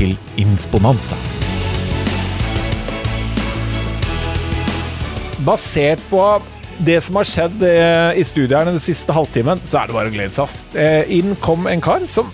til Insponanza. Basert på det som har skjedd eh, i studiet her den siste halvtimen, så er det bare å glede seg. Eh, inn kom en kar som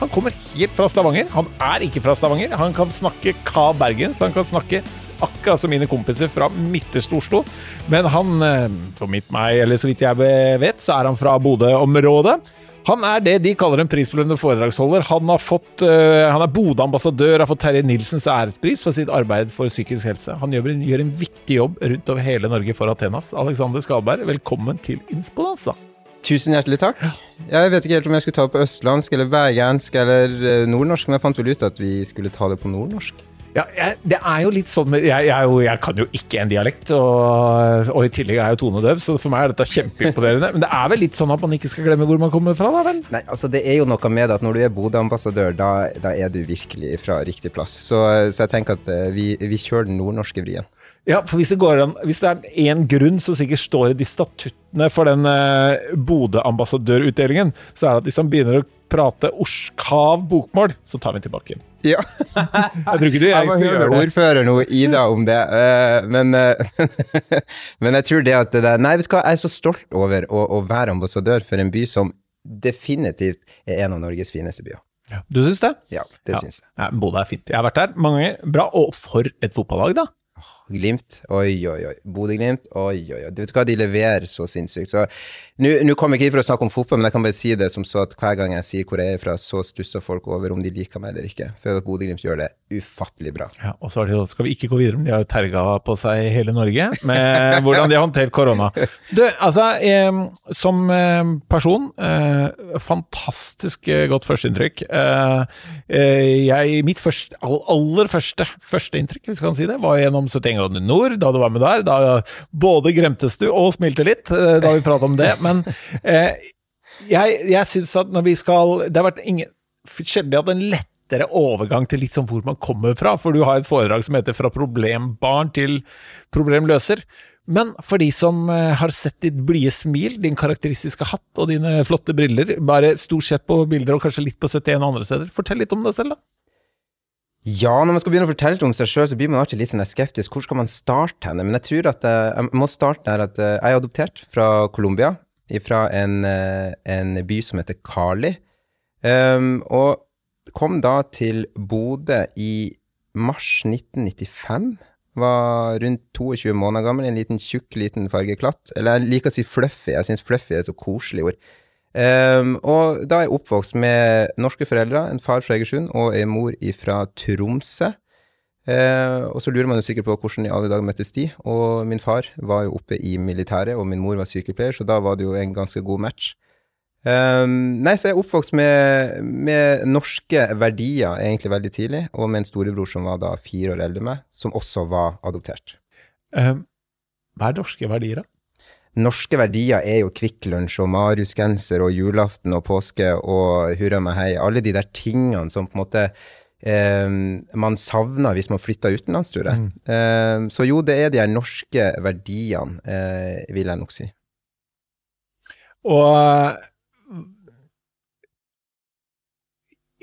Han kommer helt fra Stavanger. Han er ikke fra Stavanger. Han kan snakke ka bergens. Han kan snakke akkurat som mine kompiser fra midterste Oslo. Men han, eh, for mitt meg, eller så vidt jeg vet, så er han fra Bodø-området. Han er det de kaller en prisbelønnet foredragsholder. Han, har fått, uh, han er Bodø-ambassadør, har fått Terje Nilsens ærespris for sitt arbeid for psykisk helse. Han gjør, gjør, en viktig jobb rundt over hele Norge for Athenas. Alexander Skalberg, velkommen til Insponanza. Tusen hjertelig takk. Jeg vet ikke helt om jeg skulle ta det på østlandsk eller bergensk eller eh, nordnorsk, men jeg fant vel ut at vi skulle ta det på nordnorsk. Ja, jeg, det er jo litt sånn jeg, jeg, jeg, kan jo ikke en dialekt, og, og i tillegg er jeg jo tonedøv, så for meg er dette kjempeimponerende. Men det er vel litt sånn at man ikke skal glemme hvor man kommer fra, da vel? Nei, altså det er jo noe med det at når du er Bodø-ambassadør, da, da, er du virkelig fra riktig plass. Så, så jeg tenker at eh, vi, vi kjører den nordnorske vrien. Ja, for hvis det, an, hvis det er én grunn som sikkert står i de statuttene for den eh, Bodø-ambassadørutdelingen, så er det at hvis han begynner å prate orskav bokmål, så tar vi den tilbake igjen. Ja. jeg tror ikke du jeg skal gjøre det. ordføreren og Ida om det, uh, men, uh, men jeg tror det at det der Nei, vet du hva, jeg er så stolt over å, å være ambassadør for en by som definitivt er en av Norges fineste byer. Ja. Du syns det? Ja, det ja. syns jeg. Ja, Bodø er fint. Jeg har vært der mange ganger. Bra. Og for et fotballag, da. Glimt, oi, oi, oi. Bodø-Glimt, oi, oi, oi. Du vet hva, de leverer så sinnssykt. Så nå kommer jeg ikke hit for å snakke om fotball, men jeg kan bare si det som så at hver gang jeg sier hvor jeg er fra, så stusser folk over om de liker meg eller ikke. For at Bodø-Glimt gjør det ufattelig bra. Ja, og så det, skal vi ikke gå videre, men de har jo terga på seg hele Norge med hvordan de har håndtert korona. Du, altså, eh, som person, eh, fantastisk godt førsteinntrykk. Eh, jeg, mitt første, aller første førsteinntrykk, hvis vi kan si det, var gjennom 71 England Nord, da du var med der. Da både gremtes du og smilte litt eh, da vi pratet om det. Men eh, jeg, jeg syns at når vi skal Det har vært ingen sjelden at en lettere overgang til litt sånn hvor man kommer fra. For du har et foredrag som heter 'Fra problembarn til problemløser'. Men for de som eh, har sett ditt blide smil, din karakteristiske hatt og dine flotte briller, bare stort sett på bilder og kanskje litt på 71 og andre steder, fortell litt om deg selv, da. Ja, når man skal begynne å fortelle om seg sjøl, så blir man alltid litt sånn skeptisk. Hvor skal man starte henne? Men jeg tror at jeg, jeg må starte der at eh, jeg er adoptert fra Colombia, fra en, eh, en, by som heter Cali. Um, og kom da til Bodø i mars 1995. Var rundt 22 måneder gammel, en liten tjukk, liten fargeklatt. Eller jeg liker å si fluffy, jeg syns fluffy er et så koselig ord. Um, og da er jeg oppvokst med norske foreldre, en far fra Egersund og en mor fra Tromsø. Uh, og så lurer man jo sikkert på hvordan i alle dager møttes de. Og min far var jo oppe i militæret, og min mor var sykepleier, så da var det jo en ganske god match. Um, nei, så jeg er oppvokst med, med, norske verdier egentlig veldig tidlig, og med en storebror som var da fire år eldre enn meg, som også var adoptert. Um, hva er norske verdier, da? Norske verdier er jo Kvikk Lunsj og Mariusgenser og julaften og påske og hurra meg hei. Alle de der tingene som på en måte eh, man savner hvis man flytter utenlands, tror jeg. Mm. Eh, så jo, det er de her norske verdiene, eh, vil jeg nok si. Og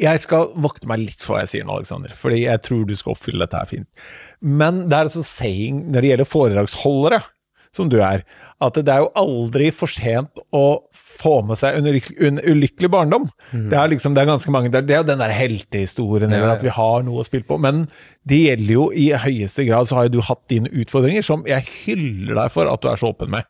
jeg skal vokte meg litt for hva jeg sier nå, Alexander, fordi jeg tror du skal oppfylle dette her fint. Men det er altså saying når det gjelder foredragsholdere, som du er, at det er jo aldri for sent å få med seg en ulykkelig, barndom. Mm. Det, er liksom, det er ganske mange, det er jo den der heltehistorien, eller at vi har noe å spille på. Men det gjelder jo i høyeste grad, så har jo du hatt dine utfordringer, som jeg hyller deg for at du er så åpen med.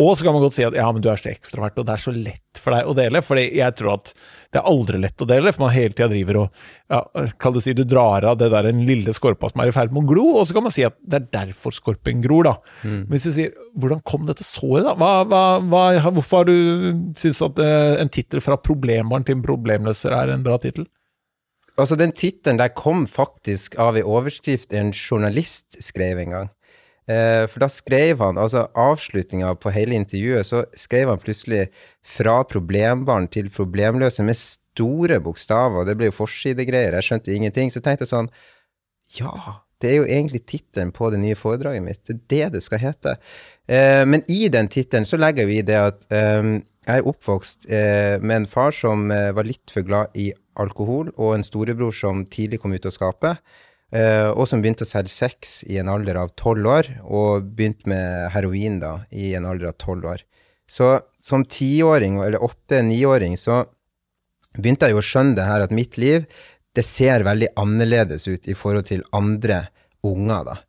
Og så kan man godt si at ja, men du er så ekstrovert, og det er så lett for deg å dele. For jeg tror at det er aldri lett å dele, for man hele tida driver og ja, Kall det si du drar av det der den lille skorpa som er i ferd med å glo, og så kan man si at det er derfor skorpen gror, da. Mm. Men hvis du sier hvordan kom dette såret, da? Hva, hva, hva, hvorfor har du syntes at uh, en tittel fra problembarn til problemløser er en bra tittel? Altså, den tittelen der kom faktisk av en overskrift en journalist skrev en gang. Eh, for da skrev han, altså avslutninga på hele intervjuet, så skrev han plutselig 'fra problembarn til problemløse' med store bokstaver, det ble jo forsidegreier, jeg skjønte ingenting. Så tenkte jeg sånn Ja, det er jo egentlig tittelen på det nye foredraget mitt. Det er det det skal hete. Eh, men i den tittelen så legger vi det at eh, jeg er oppvokst med en far som var litt for glad i alkohol, og en storebror som tidlig kom ut av skapet. Uh, og som begynte å selge sex i en alder av tolv år, og begynte med heroin da i en alder av tolv år. Så som tiåring, eller åtte-niåring, så begynte jeg jo å skjønne det her at mitt liv, det ser veldig annerledes ut i forhold til andre unger, da.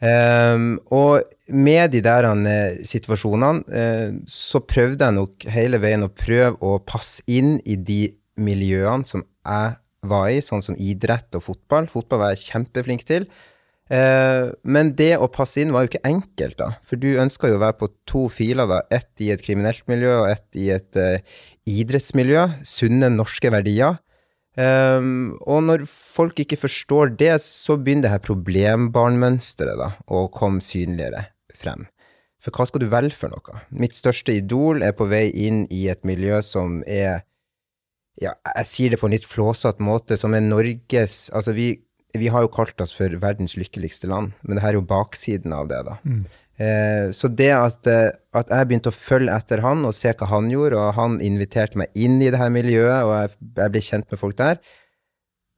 Um, og med de der uh, situasjonene, uh, så prøvde jeg nok hele veien å prøve å passe inn i de miljøene som jeg var i, sånn som idrett og fotball. Fotball var jeg kjempeflink til. Eh, men det å passe inn var jo ikke enkelt, da. For du ønska jo å være på to filer, da. Ett i et kriminelt miljø og ett i et eh, idrettsmiljø. Sunne norske verdier. Um, og når folk ikke forstår det, så begynner det her problembarnmønsteret da, å komme synligere frem. For hva skal du velge for noe? Mitt største idol er på vei inn i et miljø som er ja, jeg sier det på en litt flåsete måte, som er Norges Altså, vi, vi, har jo kalt oss for verdens lykkeligste land, men det her er jo baksiden av det, da. Mm. Eh, så det at, eh, at, jeg begynte å følge etter han og se hva han gjorde, og han inviterte meg inn i det her miljøet, og jeg, jeg ble kjent med folk der,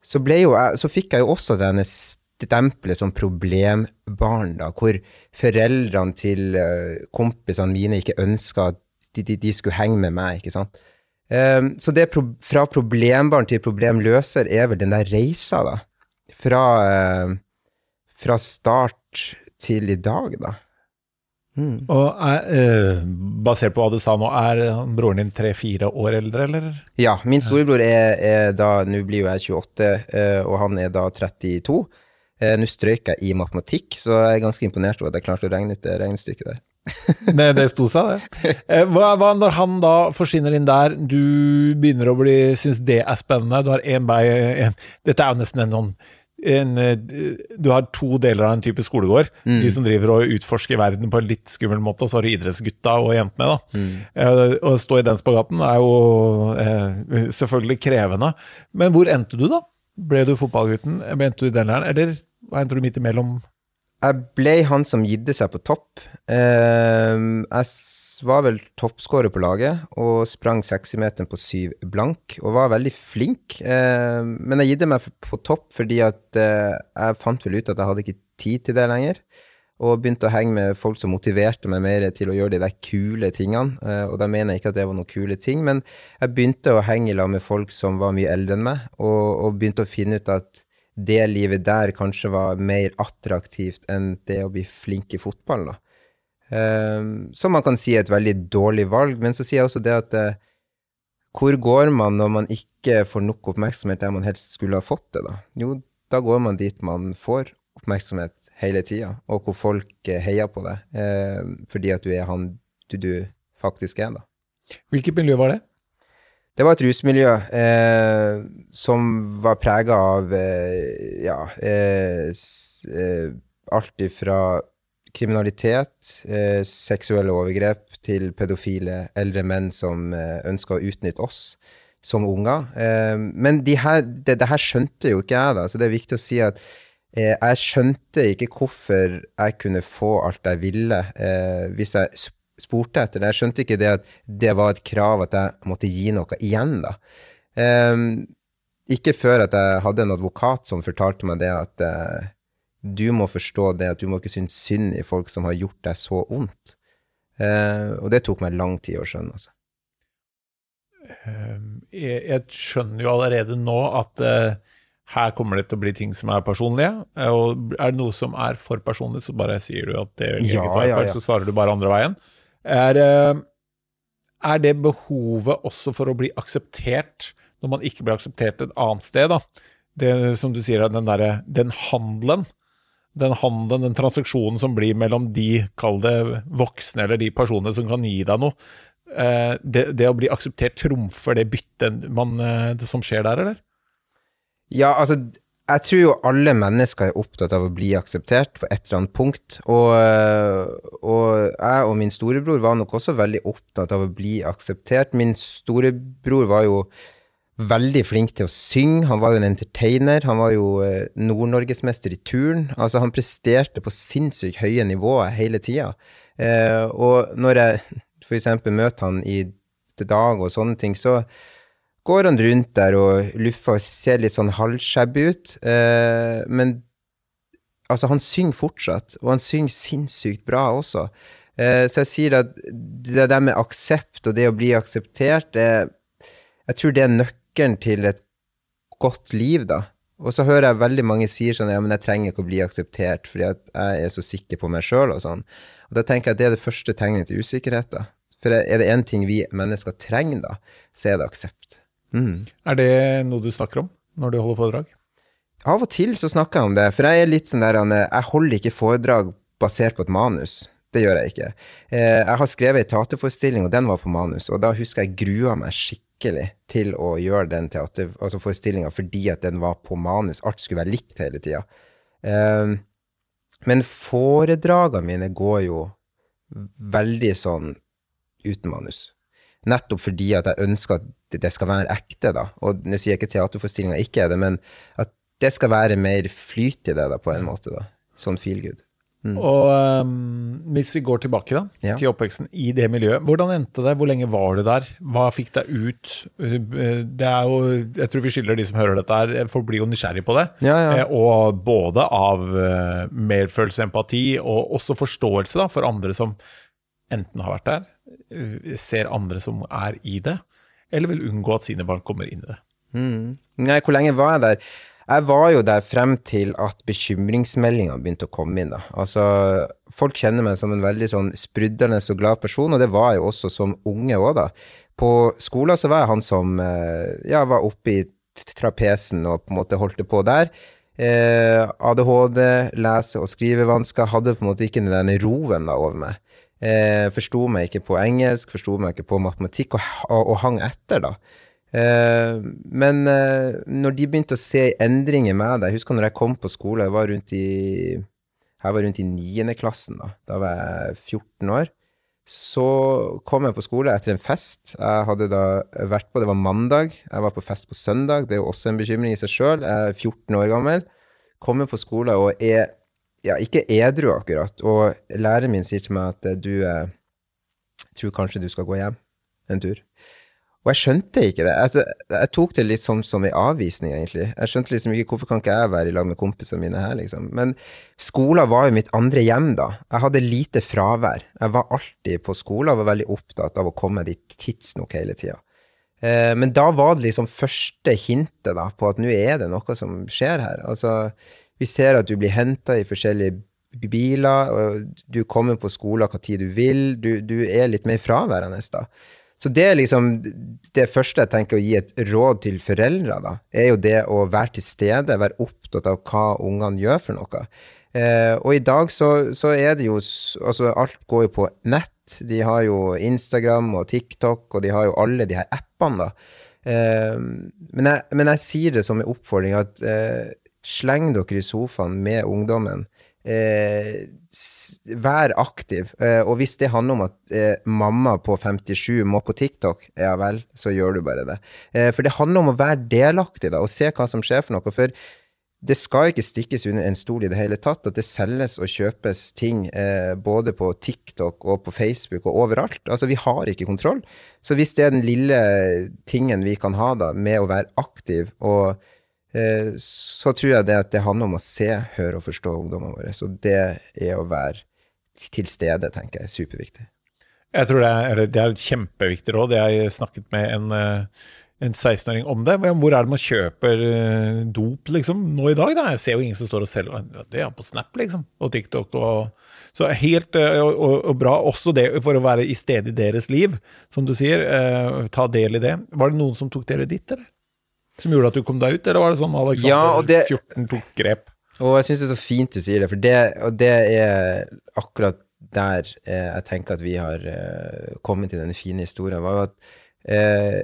så, jo, så fikk jeg jo også denne stempelet som problembarn, da, hvor foreldrene til uh, kompisene mine ikke ønska at de, de, de, skulle henge med meg, ikke sant. Um, så det pro fra problembarn til problemløser er vel den der reisa, da. Fra, uh, fra start til i dag, da. Mm. Og er, uh, Basert på hva du sa nå, er broren din tre-fire år eldre, eller? Ja, min storebror er, er da Nå blir jo jeg 28, uh, eh, og han er da 32. Uh, nå strøyk jeg i matematikk, så jeg er ganske imponert over at jeg klarte å regne ut det regnestykket der. Det, det sto seg, det. Eh, hva, hva, når han da forsvinner inn der, du begynner å bli synes det er spennende, du har én bei en, Dette er jo nesten en sånn en, eh, du har to deler av en type skolegård. Mm. De som driver og utforsker verden på en litt skummel måte, og så har du idrettsgutta og jentene. da. Mm. Eh, å stå i den spagaten er jo eh, selvfølgelig krevende. Men hvor endte du, da? Ble du fotballgutten? Endte du i den læreren, eller endte du midt imellom? Jeg ble han som gidde seg på topp. Uh, jeg var vel toppskårer på laget og sprang 60-meteren på syv blank og var veldig flink. Uh, men jeg gidde meg på topp fordi at uh, jeg fant vel ut at jeg hadde ikke tid til det lenger. Og begynte å henge med folk som motiverte meg mer til å gjøre de der kule tingene. Eh, og da mener jeg ikke at det var noen kule ting, men jeg begynte å henge i lag med folk som var mye eldre enn meg, og, og begynte å finne ut at det livet der kanskje var mer attraktivt enn det å bli flink i fotball, da. Um, som man kan si er et veldig dårlig valg, men så sier jeg også det at uh, hvor går man når man ikke får nok oppmerksomhet der man helst skulle ha fått det, da? Jo, da går man dit man får oppmerksomhet hele tida, og hvor folk uh, heier på deg uh, fordi at du er han du, du faktisk er, da. Hvilket miljø var det? Det var et rusmiljø eh, som var prega av eh, ja, eh, eh alt ifra kriminalitet, eh, seksuelle overgrep, til pedofile eldre menn som eh, ønska å utnytte oss som unger. men de her, det, det, her skjønte jo ikke jeg, da, så det er viktig å si at jeg skjønte ikke hvorfor jeg kunne få alt jeg ville, hvis jeg spurte etter det. Jeg skjønte ikke det at det var et krav at jeg måtte gi noe igjen, da. Um, ikke før at jeg hadde en advokat som fortalte meg det at uh, du må forstå det at du må ikke synes synd i folk som har gjort deg så vondt. Uh, og det tok meg lang tid å skjønne, altså. Ehm, jeg, jeg, skjønner jo allerede nå at uh, her kommer det til å bli ting som er personlige. Og er det noe som er for personlig, så bare sier du at det er ja, ja, ja. så svarer du bare andre veien. Er, eh, er, det behovet også for å bli akseptert når man ikke blir akseptert et annet sted? da? Det som du sier, den, der, den handelen, den handelen, den transaksjonen som blir mellom de, kall det voksne, eller de personene som kan gi deg noe. Eh, det, det å bli akseptert trumfer det byttet eh, som skjer der, eller? Ja, altså, jeg tror jo alle mennesker er opptatt av å bli akseptert på et eller annet punkt. Og, og jeg og min storebror var nok også veldig opptatt av å bli akseptert. Min storebror var jo veldig flink til å synge. Han var jo en entertainer. Han var jo eh, Nord-Norgesmester i turn. Altså, han presterte på sinnssykt høye nivåer hele tida. Eh, og når jeg f.eks. møter han i dag og sånne ting, så går han rundt der og luffer og ser litt sånn halvskjebb ut. Eh, men altså, han synger fortsatt, og han synger sinnssykt bra også. Eh, så jeg sier at det der med aksept og det å bli akseptert, det, jeg tror det er nøkkelen til et godt liv, da. Og så hører jeg veldig mange sier sånn ja, men jeg trenger ikke å bli akseptert fordi at jeg er så sikker på meg sjøl og sånn. Og da tenker jeg at det er det første tegnet til usikkerhet, da. For er det én ting vi mennesker trenger, da, så er det aksept. Mm. Er det noe du snakker om når du holder foredrag? Av og til så snakker jeg om det, for jeg er litt sånn der Jeg holder ikke foredrag basert på et manus. Det gjør jeg ikke. Eh, jeg har skrevet ei teaterforestilling, og den var på manus, og da husker jeg grua meg skikkelig til å gjøre den teater, altså forestillinga fordi at den var på manus. Alt skulle være likt hele tida. Eh, men foredragene mine går jo veldig sånn uten manus. Nettopp fordi at jeg ønsker at det skal være ekte, da. Og nå sier jeg ikke teaterforestillinga ikke er det, men at det skal være mer flyt i det, da, på en måte. da. Sånn feel good. Mm. Og um, hvis vi går tilbake da, ja. til oppveksten i det miljøet, hvordan endte det? Hvor lenge var du der? Hva fikk deg ut? Det er jo, Jeg tror vi skylder de som hører dette her, folk blir jo nysgjerrig på det. Ja, ja. Eh, og både av uh, medfølelse, empati, og også forståelse da, for andre som enten har vært der, ser andre som er i det, eller vil unngå at sine barn kommer inn i det. Mm. Nei, hvor lenge var jeg der? Jeg var jo der frem til at bekymringsmeldinga begynte å komme inn. da. Altså, Folk kjenner meg som en veldig sånn sprudlende og glad person, og det var jeg jo også som unge òg, da. På skolen så var jeg han som eh, ja, var oppe i trapesen og på en måte holdt det på der. Eh, ADHD, lese- og skrivevansker, hadde på en måte ikke den roen da over meg. Eh, forsto meg ikke på engelsk, forsto meg ikke på matematikk, og, og, og hang etter, da. Eh, men eh, når de begynte å se endringer med deg Jeg husker når jeg kom på skole, jeg var rundt i jeg var rundt i niendeklassen, da. Da var jeg 14 år. Så kom jeg på skole etter en fest. Jeg hadde da vært på Det var mandag. Jeg var på fest på søndag. Det er jo også en bekymring i seg sjøl. Jeg er 14 år gammel. Kommer på skole og er ja, ikke edru akkurat. Og læreren min sier til meg at du eh, tror kanskje du skal gå hjem en tur. Og jeg skjønte ikke det. Jeg, jeg tok det litt sånn som en avvisning, egentlig. Jeg skjønte liksom ikke hvorfor kan ikke jeg være i lag med kompisene mine her, liksom. Men skolen var jo mitt andre hjem, da. Jeg hadde lite fravær. Jeg var alltid på skolen og var veldig opptatt av å komme dit tidsnok hele tida. Eh, men da var det liksom første hintet da, på at nå er det noe som skjer her. Altså, vi ser at du blir henta i forskjellige biler, og du kommer på skolen hva tid du vil. Du, du er litt mer fraværende da. Så det er liksom det første jeg tenker å gi et råd til foreldre, da, er jo det å være til stede, være opptatt av hva ungene gjør for noe. Eh, og i dag så, så, er det jo Altså, alt går jo på nett. De har jo Instagram og TikTok, og de har jo alle de her appene, da. Eh, men, jeg, men, jeg, sier det som en oppfordring at eh, sleng dere i sofaen med ungdommen. Eh, vær aktiv. Eh, og hvis det handler om at eh, mamma på 57 må på TikTok, ja vel, så gjør du bare det. Eh, for det handler om å være delaktig da, og se hva som skjer for noe. For det skal ikke stikkes under en stol i det hele tatt at det selges og kjøpes ting eh, både på TikTok og på Facebook og overalt. Altså, vi har ikke kontroll. Så hvis det er den lille tingen vi kan ha da, med å være aktiv og så tror jeg det at det handler om å se, høre og forstå ungdommene våre. Så det er å være til stede, tenker jeg, superviktig. Jeg tror det er, det er et kjempeviktig råd. Jeg snakket med en, eh, en 16-åring om det. Hvor er det man kjøper eh, dop liksom, nå i dag? Da? Jeg ser jo ingen som står og selger det er på Snap liksom, og TikTok. Og, så helt og, og, og, bra. Også det for å være i stedet i deres liv, som du sier. Eh, ta del i det. Var det noen som tok del i ditt, eller? Som gjorde at du kom deg ut, eller var det sånn Alexander ja, det, 14 tok grep? Og jeg syns det er så fint du sier det, for det, og det er akkurat der eh, jeg tenker at vi har eh, kommet til denne fine historien, var at eh,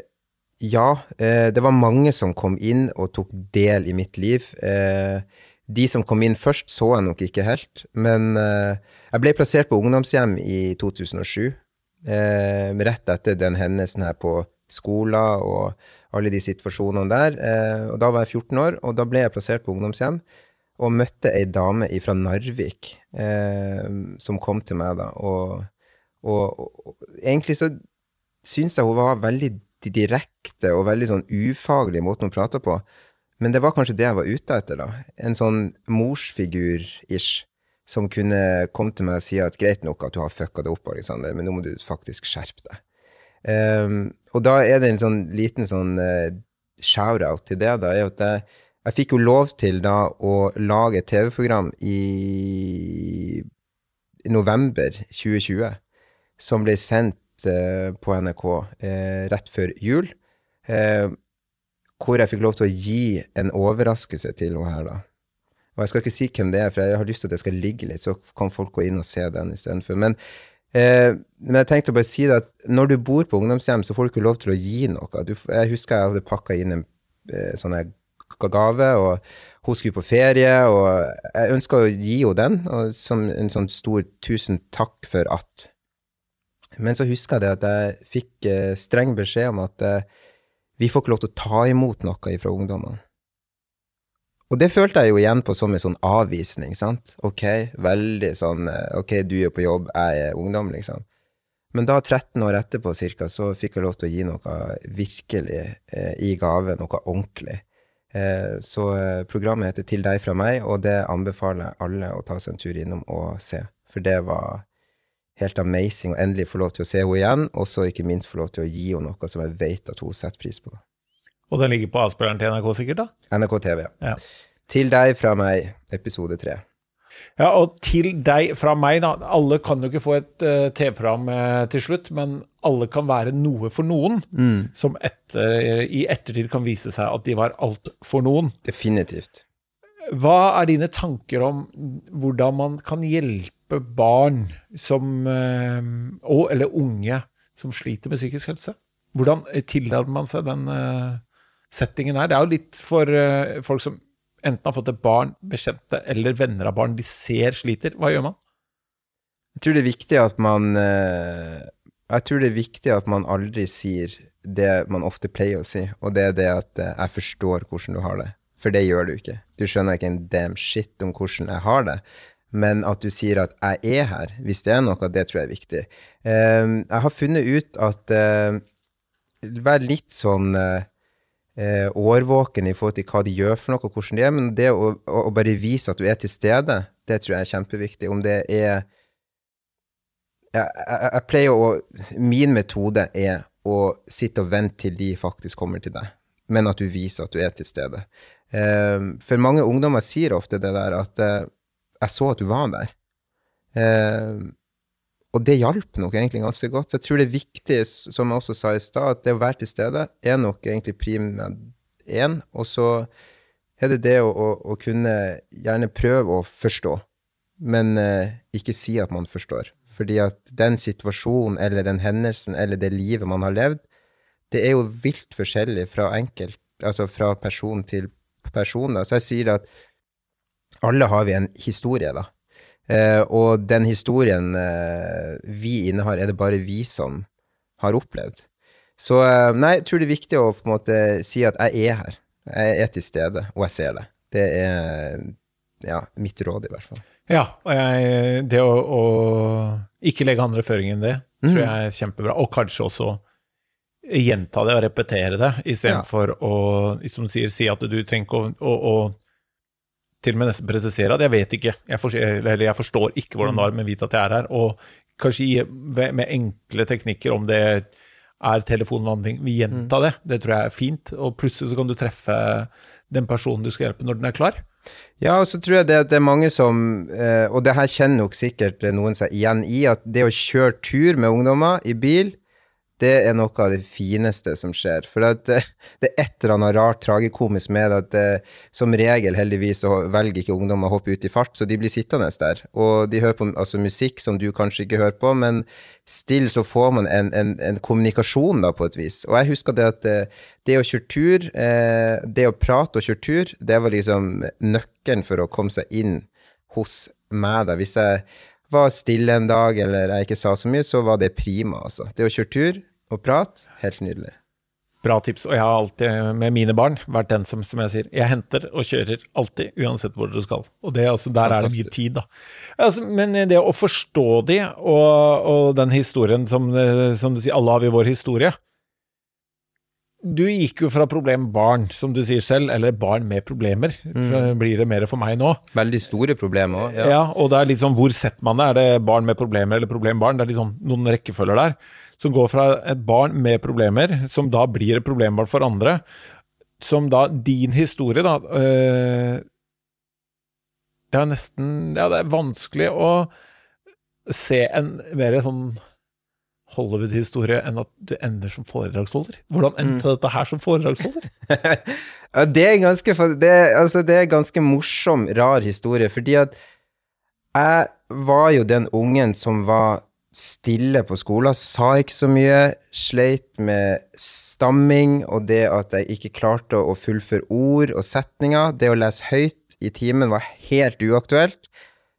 ja, eh, det var mange som kom inn og tok del i mitt liv. Eh, de som kom inn først, så jeg nok ikke helt. Men eh, jeg ble plassert på ungdomshjem i 2007. Eh, rett etter den hendelsen her på skolen og alle de situasjonene der. Eh, og da var jeg 14 år, og da ble jeg plassert på ungdomshjem. Og møtte ei dame fra Narvik eh, som kom til meg da. Og, og, og egentlig så syns jeg hun var veldig direkte og veldig sånn ufaglig måten hun prata på. Men det var kanskje det jeg var ute etter, da. En sånn morsfigur-ish. Som kunne komme til meg og si at greit nok at du har fucka det opp, Alexander, men nå må du faktisk skjerpe deg. Um, og da er det en sånn liten sånn uh, shout-out til det, da, er at jeg, jeg fikk jo lov til da å lage et TV-program i november 2020, som ble sendt uh, på NRK uh, rett før jul, Uh, hvor jeg fikk lov til å gi en overraskelse til henne her, da. Og jeg skal ikke si hvem det er, for jeg har lyst til at det skal ligge litt, så kan folk gå inn og se den istedenfor. Men, eh, men jeg tenkte å bare si det at når du bor på ungdomshjem, så får du ikke lov til å gi noe. Du, jeg husker jeg hadde pakka inn en eh, sånn gave, og hun skulle på ferie, og jeg ønska å gi henne den, og som en sånn stor tusen takk for at. Men så husker jeg det at jeg fikk eh, streng beskjed om at eh, vi får ikke lov til å ta imot noe fra ungdommene. Og det følte jeg jo igjen på som en sånn avvisning, sant. Ok, veldig sånn eh, ok, du er på jobb, jeg er ungdom, liksom. Men da, 13 år etterpå cirka, så fikk jeg lov til å gi noe virkelig eh, i gave, noe ordentlig. Eh, så eh, programmet heter Til deg fra meg, og det anbefaler jeg alle å ta seg en tur innom og se. For det var helt amazing å endelig få lov til å se henne igjen, og så ikke minst få lov til å gi henne noe som jeg vet at hun setter pris på. Og den ligger på avspilleren til NRK sikkert, da? NRK TV, ja. Til deg fra meg, episode tre. Ja, og til deg fra meg, da. Alle kan jo ikke få et uh, TV-program uh, til slutt, men alle kan være noe for noen, mm. som etter, i ettertid kan vise seg at de var alt for noen. Definitivt. Hva er dine tanker om hvordan man kan hjelpe barn som, uh, og, eller unge som sliter med psykisk helse? Hvordan tillater man seg den settingen her? Det er jo litt for uh, folk som enten har fått et barn, bekjente eller venner av barn de ser sliter. Hva gjør man? Jeg tror det er viktig at man uh, Jeg tror det er viktig at man aldri sier det man ofte pleier å si, og det er det at jeg forstår hvordan du har det. For det gjør du ikke. Du skjønner ikke en damn shit om hvordan jeg har det men at du sier at 'jeg er her', hvis det er noe, det tror jeg er viktig. Uh, jeg har funnet ut at uh, Vær litt sånn uh, årvåken i forhold til hva de gjør for noe, og hvordan de er, men det å, å, bare vise at du er til stede, det tror jeg er kjempeviktig. Om det er jeg, jeg, jeg pleier å Min metode er å sitte og vente til de faktisk kommer til deg, men at du viser at du er til stede. for mange ungdommer sier ofte det der at jeg så at du var der. Eh, og det hjalp nok egentlig ganske godt. Så jeg tror det er viktig, som jeg også sa i stad, at det å være til stede er nok egentlig prim én. Og så er det det å, å, å, kunne gjerne prøve å forstå, men eh, ikke si at man forstår. Fordi at den situasjonen eller den hendelsen eller det livet man har levd, det er jo vilt forskjellig fra enkelt, altså fra person til person. Da. Så jeg sier at alle har vi en historie, da. Eh, og den historien eh, vi innehar, er det bare vi som har opplevd. Så eh, nei, jeg tror det er viktig å på en måte si at jeg er her. Jeg er til stede, og jeg ser det. Det er ja, mitt råd, i hvert fall. Ja, og jeg, det å, å, ikke legge andre føringer enn det, mm. tror jeg er kjempebra. Og kanskje også gjenta det og repetere det, istedenfor ja. å, som du sier, si at du trenger ikke å, å, å til og med nesten presisere at jeg vet ikke, jeg, forstår, eller jeg forstår ikke hvordan det er, men vit at jeg er her. Og kanskje med enkle teknikker, om det er telefon eller andre ting, vi gjenta mm. det. Det tror jeg er fint. Og plutselig så kan du treffe den personen du skal hjelpe, når den er klar. Ja, og så tror jeg det, det er mange som, eh, og det her kjenner nok sikkert noen seg igjen i, at det å kjøre tur med ungdommer i bil det er noe av det fineste som skjer. For det, det er et eller annet rart tragikomisk med at det, som regel, heldigvis, velger ikke ungdom å hoppe ut i fart, så de blir sittende der. Og de hører på altså, musikk som du kanskje ikke hører på, men still så får man en, en, en kommunikasjon da, på et vis. Og jeg husker det at det, det å kjøre tur, eh, det å prate og kjøre tur, det var liksom nøkkelen for å komme seg inn hos meg. da. Hvis jeg var stille en dag eller jeg ikke sa så mye, så var det prima, altså. Det å kjøre tur og prat. helt nydelig. Bra tips. Og jeg har alltid, med mine barn, vært den som, som jeg sier, jeg henter og kjører alltid, uansett hvor dere skal. Og det, altså, der er det mye tid, da. Altså, men det å forstå de, og, og den historien som, som du sier, alle har vi vår historie. Du gikk jo fra problembarn, som du sier selv, eller barn med problemer. Mm. Blir det mer for meg nå? Veldig store problemer òg. Ja. ja, og det er litt sånn, hvor setter man det? Er det barn med problemer eller problembarn? Det er litt sånn noen rekkefølger der. Som går fra et barn med problemer, som da blir et problembarn for andre, som da din historie, da øh, Det er nesten Ja, det er vanskelig å se en mer sånn Hollywood-historie enn at du ender som foredragsholder? Hvordan endte mm. dette her som foredragsholder? ja, det er ganske det, altså, det er ganske morsom, rar historie, fordi at jeg var jo den ungen som var stille på skolen, sa ikke så mye, sleit med stamming og det at jeg ikke klarte å fullføre ord og setninger. Det å lese høyt i timen var helt uaktuelt.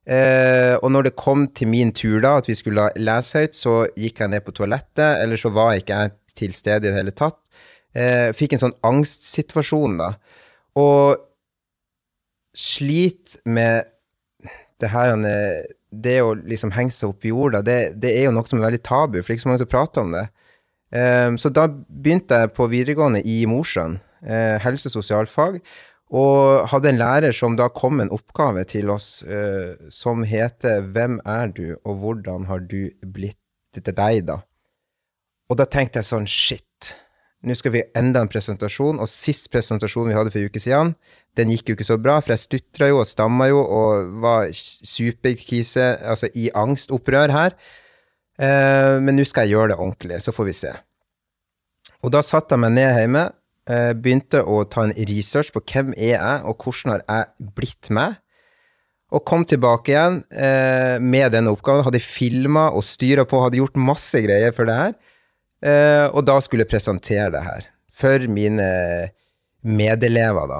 Eh, og når det kom til min tur, da, at vi skulle lese høyt, så gikk jeg ned på toalettet, eller så var ikke jeg til stede i det hele tatt. Eh, fikk en sånn angstsituasjon, da. Og slit med det her Det å liksom henge seg opp i jorda, det, det, er jo noe som er veldig tabu, for det er ikke så mange som prater om det. Um, så da begynte jeg på videregående i Mosjøen, uh, helse- og sosialfag. Og hadde en lærer som da kom med en oppgave til oss uh, som heter 'Hvem er du, og hvordan har du blitt til deg', da? Og da tenkte jeg sånn Shit, nå skal vi enda en presentasjon, og sist presentasjon vi hadde for en uke siden, den gikk jo ikke så bra, for jeg stutra jo og stamma jo og var superkrise, altså i angstopprør her. Eh, men nå skal jeg gjøre det ordentlig, så får vi se. Og da satte jeg meg ned hjemme eh, begynte å ta en research på hvem er jeg, og hvordan har jeg blitt meg. Og kom tilbake igjen eh, med denne oppgaven. Hadde filma og styra på, hadde gjort masse greier for det her. Eh, og da skulle jeg presentere det her for mine medelever, da.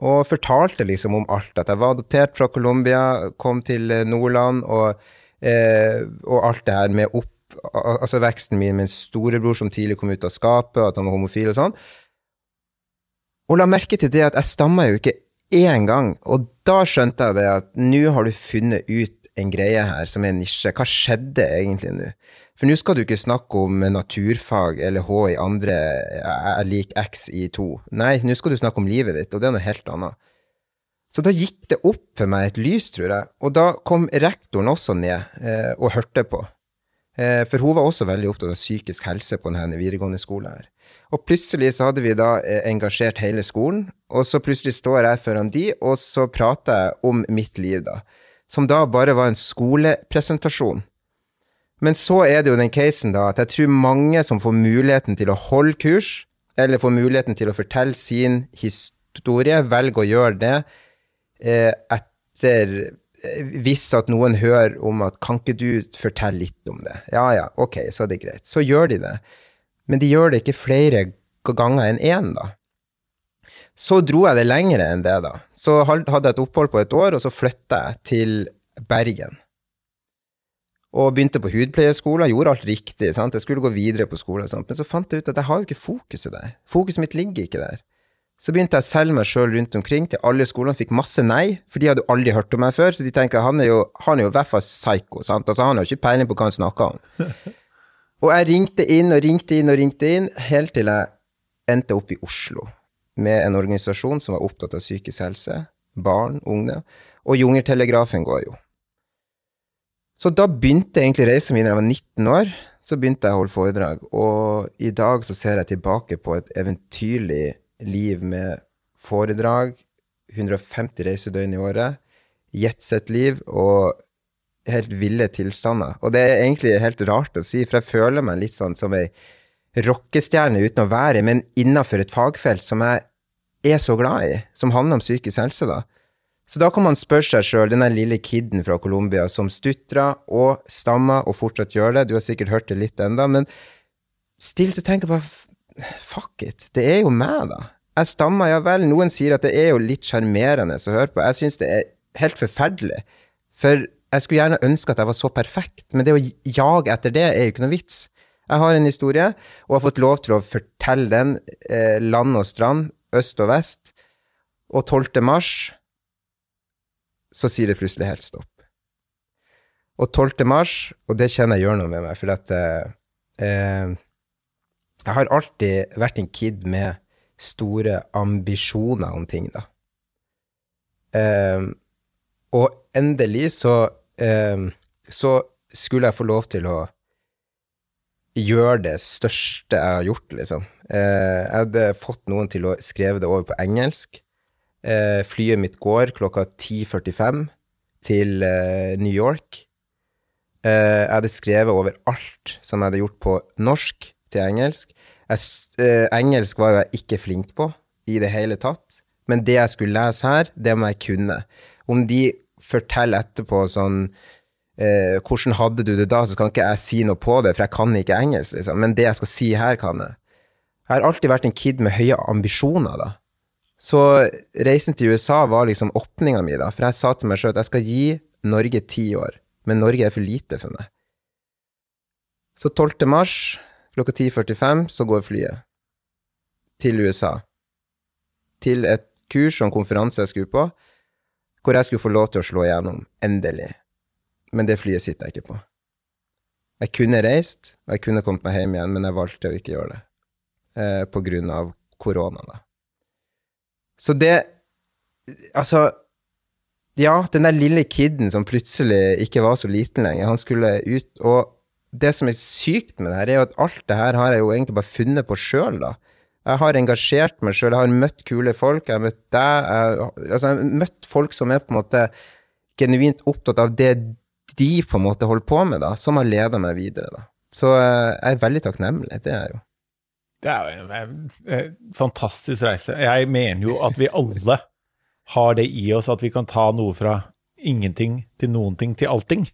Og fortalte liksom om alt. At jeg var adoptert fra Colombia, kom til eh, Nordland, og, eh, og alt det her med opp altså veksten min med en storebror som tidlig kom ut av skapet, at han var homofil og sånn. Og la merke til det at jeg stamma jo ikke én gang, og da skjønte jeg det at nå har du funnet ut en greie her som er nisje. Hva skjedde egentlig nå? For nå skal du ikke snakke om naturfag eller H i andre er lik X i to. Nei, nå skal du snakke om livet ditt, og det er noe helt annet. Så da gikk det opp for meg et lys, tror jeg, og da kom rektoren også ned eh, og hørte på. Eh, for hun var også veldig opptatt av psykisk helse på denne videregående skolen her. Og plutselig så hadde vi da eh, engasjert hele skolen, og så plutselig står jeg foran de, og så prater jeg om mitt liv, da. Som da bare var en skolepresentasjon. Men så er det jo den casen, da, at jeg tror mange som får muligheten til å holde kurs, eller får muligheten til å fortelle sin historie, velger å gjøre det eh, etter eh, hvis at noen hører om at kan ikke du fortelle litt om det? Ja ja, ok, så er det greit. Så gjør de det. Men de gjør det ikke flere ganger enn én, da. Så dro jeg det lengre enn det, da. Så hadde jeg et opphold på et år, og så flytta jeg til Bergen. Og begynte på hudpleieskolen, gjorde alt riktig. Sant? Jeg skulle gå videre på skolen, og sånt. men så fant jeg ut at jeg har jo ikke fokuset der. Fokuset mitt ligger ikke der. Så begynte jeg å selge meg sjøl rundt omkring til alle skolene, fikk masse nei, for de hadde aldri hørt om meg før, så de tenker han er jo, han er jo i hvert fall psycho, sant? Altså, han har jo ikke peiling på hva han snakker om. Og jeg ringte inn og ringte inn og ringte inn, helt til jeg endte opp i Oslo med en organisasjon som var opptatt av psykisk helse, barn, unge, og Jungertelegrafen går jo. Så da begynte egentlig reisen min da jeg var 19 år. Så begynte jeg å holde foredrag, og i dag så ser jeg tilbake på et eventyrlig liv med foredrag, 150 reisedøgn i året, jetset-liv og helt ville tilstander. Og det er egentlig helt rart å si, for jeg føler meg litt sånn som ei rockestjerne uten å være, i, men innafor et fagfelt som jeg er så glad i, som handler om psykisk helse, da. Så da kan man spørre seg sjøl, den der lille kiden fra Colombia som stutrer og stammer og fortsatt gjør det, du har sikkert hørt det litt enda, men still så tenker jeg bare fuck it, det er jo meg, da. Jeg stammer, ja vel, noen sier at det er jo litt sjarmerende å høre på, jeg syns det er helt forferdelig, for jeg skulle gjerne ønske at jeg var så perfekt, men det å jage etter det er jo ikke noe vits. Jeg har en historie, og har fått lov til å fortelle den eh, land og strand, øst og vest, og 12. mars så sier det plutselig helt stopp. Og 12. mars, og det kjenner jeg gjør noe med meg, for at eh, eh, Jeg har alltid vært en kid med store ambisjoner om ting, da. Eh, og endelig så eh, Så skulle jeg få lov til å gjøre det største jeg har gjort, liksom. Eh, jeg hadde fått noen til å skrive det over på engelsk. Eh, flyet mitt går klokka 10.45 til eh, New York. Eh, jeg hadde skrevet over alt som jeg hadde gjort på norsk til engelsk. Jeg, eh, engelsk var jo jeg ikke flink på i det hele tatt, men det jeg skulle lese her, det må jeg kunne. Om de forteller etterpå sånn eh, hvordan hadde du det da, så kan ikke jeg si noe på det, for jeg kan ikke engelsk, liksom. Men det jeg skal si her, kan jeg. Jeg har alltid vært en kid med høye ambisjoner, da. Så reisen til USA var liksom åpninga mi, da. For jeg sa til meg sjøl at jeg skal gi Norge ti år, men Norge er for lite for meg. Så 12. mars klokka 10.45 så går flyet til USA. Til et kurs og en konferanse jeg skulle på, hvor jeg skulle få lov til å slå igjennom, endelig. Men det flyet sitter jeg ikke på. Jeg kunne reist, og jeg kunne kommet meg hjem igjen, men jeg valgte å ikke gjøre det. Eh, på grunn av korona, da. Så det Altså, ja, den der lille kiden som plutselig ikke var så liten lenger, han skulle ut, og det som er sykt med det her, er jo at alt det her har jeg jo egentlig bare funnet på sjøl, da. Jeg har engasjert meg sjøl, jeg har møtt kule folk, jeg har møtt deg, jeg, altså jeg har møtt folk som er på en måte genuint opptatt av det de på en måte holder på med, da, som har leda meg videre, da. Så eh, jeg er veldig takknemlig, det er jeg jo. Det er jo en, en, fantastisk reise. Jeg mener jo at vi alle har det i oss at vi kan ta noe fra ingenting til noen ting til allting.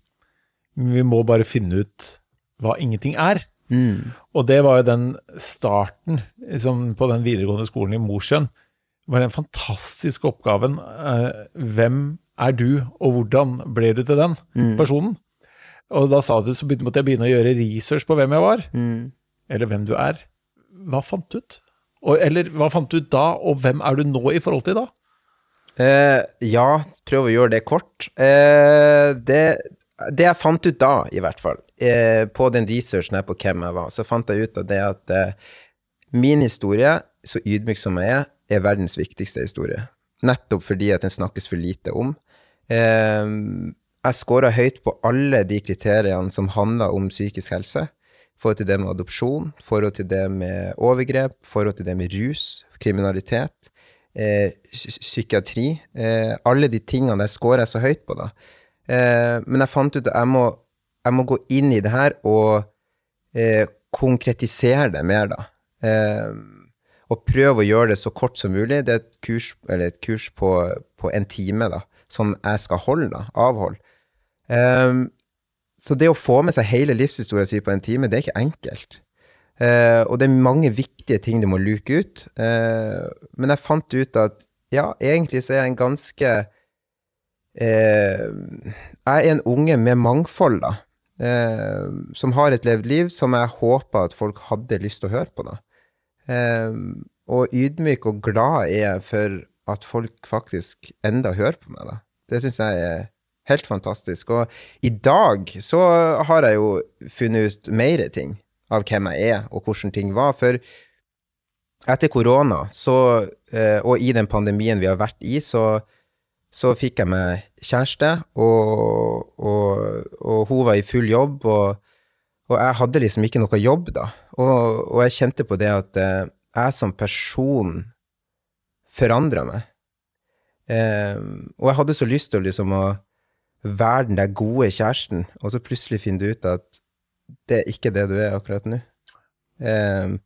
Men vi må bare finne ut hva ingenting er. Mm. Og det var jo den starten liksom, på den videregående skolen i Mosjøen. var den fantastiske oppgaven. Eh, hvem er du, og hvordan ble du til den Mm. personen? Og da sa du, så måtte jeg begynne å gjøre research på hvem jeg var, Mm. eller hvem du er. Hva fant du ut? Og, eller hva fant du ut da, og hvem er du nå i forhold til da? Eh, ja, prøv å gjøre det kort. Eh, det, det jeg fant ut da, i hvert fall, eh, på den researchen her på hvem jeg var, så fant jeg ut av det at eh, min historie, så ydmyk som jeg er, er verdens viktigste historie. Nettopp fordi at den snakkes for lite om. Eh, jeg scora høyt på alle de kriteriene som handler om psykisk helse. Forhold til det med adopsjon, forhold til det med overgrep, forhold til det med rus, kriminalitet, eh, psykiatri. Eh, alle de tingene der scorer jeg så høyt på, da. Eh, men jeg fant ut at jeg må, jeg må gå inn i det her og eh, konkretisere det mer, da. Eh, og prøve å gjøre det så kort som mulig. Det er et kurs, et kurs på, på en time, da, som jeg skal holde, da. Avholde. Eh, så det å få med seg hele livshistorien sin på en time, det er ikke enkelt. Eh, og det er mange viktige ting du må luke ut. Eh, men jeg fant ut at ja, egentlig så er jeg en ganske eh, Jeg er en unge med mangfold, da. Eh, som har et levd liv som jeg håpa at folk hadde lyst til å høre på, da. Eh, og ydmyk og glad er jeg for at folk faktisk enda hører på meg, da. Det syns jeg er helt fantastisk. Og i dag så har jeg jo funnet ut mer ting av hvem jeg er, og hvordan ting var. For etter korona, så, eh, og i den pandemien vi har vært i, så, så fikk jeg meg kjæreste, og, og, og hun var i full jobb, og, og jeg hadde liksom ikke noe jobb da. Og, jeg kjente på det at eh, jeg som person forandra meg. Eh, og jeg hadde så lyst til liksom å være den der gode kjæresten, og så plutselig finner du ut at det er ikke det du er akkurat nå. Um,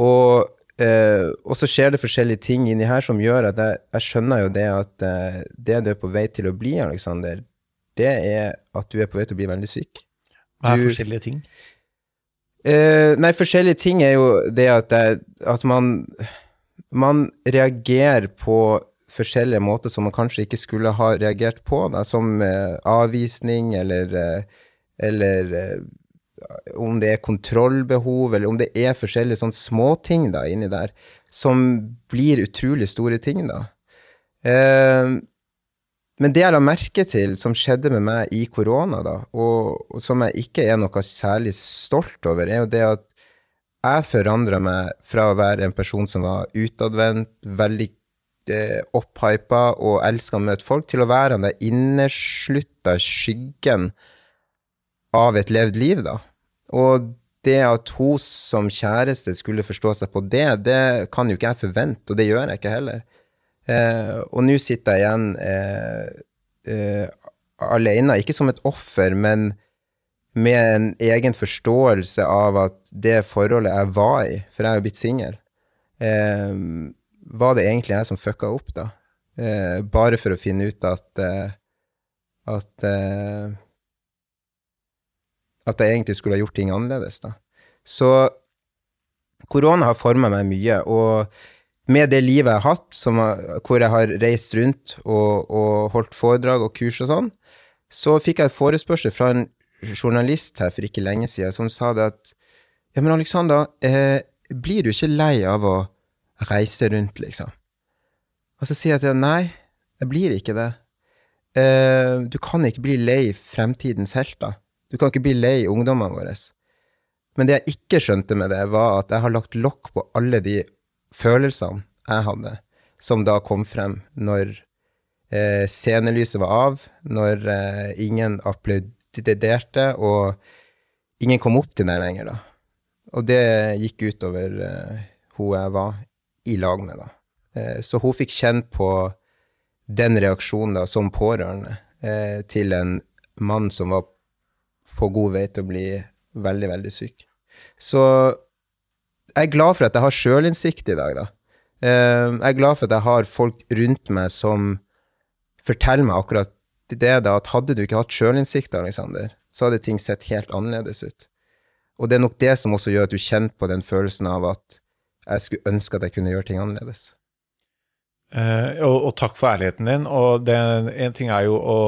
og, uh, og så skjer det forskjellige ting inni her som gjør at jeg, jeg skjønner jo det at uh, det du er på vei til å bli, Aleksander, det er at du er på vei til å bli veldig syk. Hva er Du- forskjellige ting? Uh, nei, forskjellige ting er jo det at, at man, man reagerer på forskjellige måter som man kanskje ikke skulle ha reagert på, da, som eh, avvisning eller, eh, eller eh, om det er kontrollbehov, eller om det er forskjellige sånne småting da, inni der, som blir utrolig store ting, da. Eh, men det jeg la merke til som skjedde med meg i korona, da, og, og som jeg ikke er noe særlig stolt over, er jo det at jeg forandra meg fra å være en person som var utadvendt, veldig opphypa og elsker å møte folk, til å være den der inneslutta skyggen av et levd liv, da. Og det at hun som kjæreste skulle forstå seg på det, det kan jo ikke jeg forvente, og det gjør jeg ikke heller. Eh, og nå sitter jeg igjen eh, eh, alene, ikke som et offer, men med en egen forståelse av at det forholdet jeg var i, for jeg er jo blitt singel, eh, var det egentlig jeg som fucka opp, da? Eh, bare for å finne ut at eh, at eh, at jeg egentlig skulle ha gjort ting annerledes, da. Så korona har forma meg mye, og med det livet jeg har hatt, som, hvor jeg har reist rundt og, og holdt foredrag og kurs og sånn, så fikk jeg et forespørsel fra en journalist her for ikke lenge siden som sa det at Ja, men Alexander, eh, blir du ikke lei av å reise rundt, liksom? Og så sier jeg til ham nei, jeg blir ikke det. Uh, du kan ikke bli lei fremtidens helter. Du kan ikke bli lei ungdommene våre. Men det jeg ikke skjønte med det, var at jeg har lagt lokk på alle de følelsene jeg hadde, som da kom frem når eh, scenelyset var av, når eh, ingen applauderte, og ingen kom opp til meg lenger, da. Og det gikk utover eh, hun jeg var i lag med, da. Eh, så hun fikk kjenne på den reaksjonen da, som pårørende eh, til en mann som var på god vei til å bli veldig, veldig syk. Så jeg er glad for at jeg har sjølinnsikt i dag, da. Eh, jeg er glad for at jeg har folk rundt meg som forteller meg akkurat det, da, at hadde du ikke hatt sjølinnsikt, Alexander, så hadde ting sett helt annerledes ut. Og det er nok det som også gjør at du kjenner på den følelsen av at jeg skulle ønske at jeg kunne gjøre ting annerledes. Eh, og, og takk for ærligheten din. Og det, en ting er jo å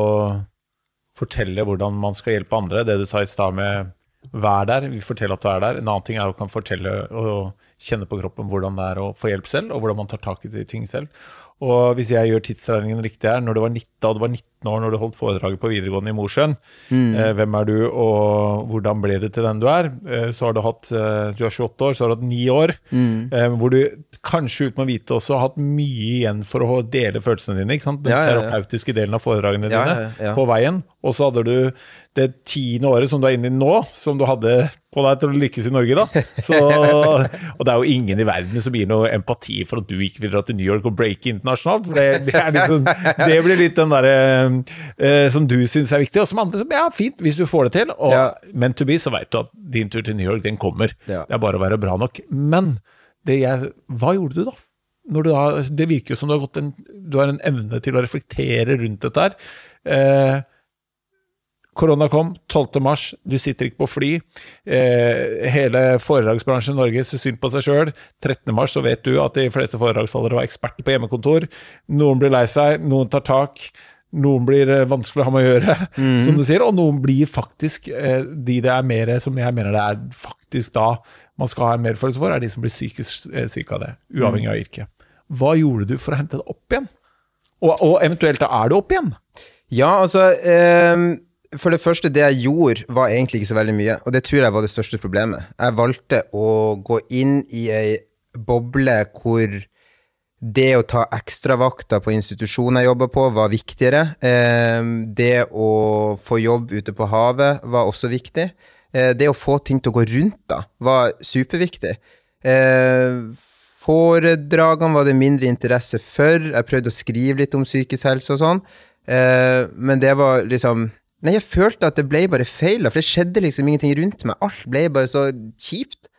fortelle hvordan man skal hjelpe andre. Det du sa i stad med vær der, vi forteller at du er der. En annen ting er å kan fortelle og kjenne på kroppen hvordan det er å få hjelp selv, og hvordan man tar tak i de ting selv. Og hvis jeg gjør tidsregningen riktig her, når du var 19, da du var 19 år når du holdt foredraget på videregående i Mosjøen, eh, hvem er du, og hvordan ble du til den du er? Eh, så har du hatt, eh, du er 28 år, så har du hatt ni år, eh, hvor du kanskje uten å vite også har hatt mye igjen for å dele følelsene dine, ikke sant? Den Ja, ja, ja. terapeutiske delen av foredragene dine på veien, og så hadde du det tiende året som du er inne i nå, som du hadde på deg til å lykkes i Norge, da. Så, og det er jo ingen i verden som gir noe empati for at du ikke vil dra til New York og breake internasjonalt. For det, det, liksom, det blir litt den derre eh, som du syns er viktig, og som andre som Ja, fint, hvis du får det til. Og Ja. meant to be, så veit du at din tur til New York, den kommer. Ja. Det er bare å være bra nok. Men det jeg, hva gjorde du da? Du da det virker jo som du har, gått en, du har en evne til å reflektere rundt dette her. Eh, Korona kom 12. mars, du sitter ikke på fly. Eh, hele foredragsbransjen i Norge ser synd på seg sjøl. 13. mars så vet du at de fleste foredragsholdere var eksperter på hjemmekontor. Noen blir lei seg, noen tar tak. Noen blir eh, vanskelig å ha med å gjøre, som du sier, og noen blir faktisk eh, de det er mer som jeg mener det er faktisk da man skal ha en merfølelse for, er de som blir psykisk eh, syke av det, uavhengig av yrke. Hva gjorde du for å hente det opp igjen? Og, og eventuelt, da er det opp igjen? Ja, altså ehm, For det første, det jeg gjorde, var egentlig ikke så veldig mye. Og det tror jeg var det største problemet. Jeg valgte å gå inn i ei boble hvor det å ta ekstravakter på institusjonen jeg jobba på, var viktigere. Ehm, det å få jobb ute på havet var også viktig. Eh, det å få ting til å gå rundt, da, var superviktig. Eh, foredragene var det mindre interesse for. Jeg prøvde å skrive litt om psykisk helse og sånn. Men det var liksom Nei, jeg følte at det ble bare feil, for det skjedde liksom ingenting rundt meg. Alt ble bare så kjipt.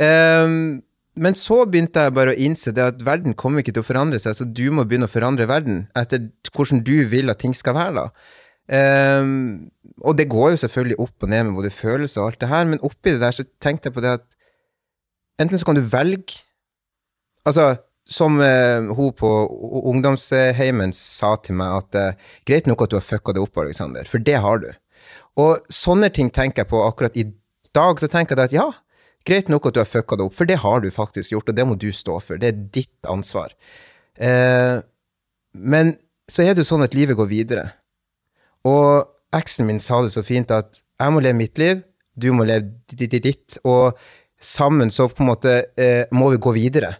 Um, men så begynte jeg bare å innse det at verden kommer ikke til å forandre seg, så du må begynne å forandre verden etter hvordan du vil at ting skal være, da. Um, og det går jo selvfølgelig opp og ned med både følelser og alt det her, men oppi det der så tenkte jeg på det at enten så kan du velge Altså, som eh, hun på ungdomsheimen sa til meg, at eh, greit nok at du har fucka det opp, Alexander, for det har du. Og sånne ting tenker jeg på akkurat i dag, så tenker jeg at ja, greit nok at du har fucka det opp, for det har du faktisk gjort, og det må du stå for. Det er ditt ansvar. Eh, men så er det jo sånn at livet går videre. Og eksen min sa det så fint at jeg må leve mitt liv, du må leve di- di- ditt, og sammen så på en måte eh, må vi gå videre.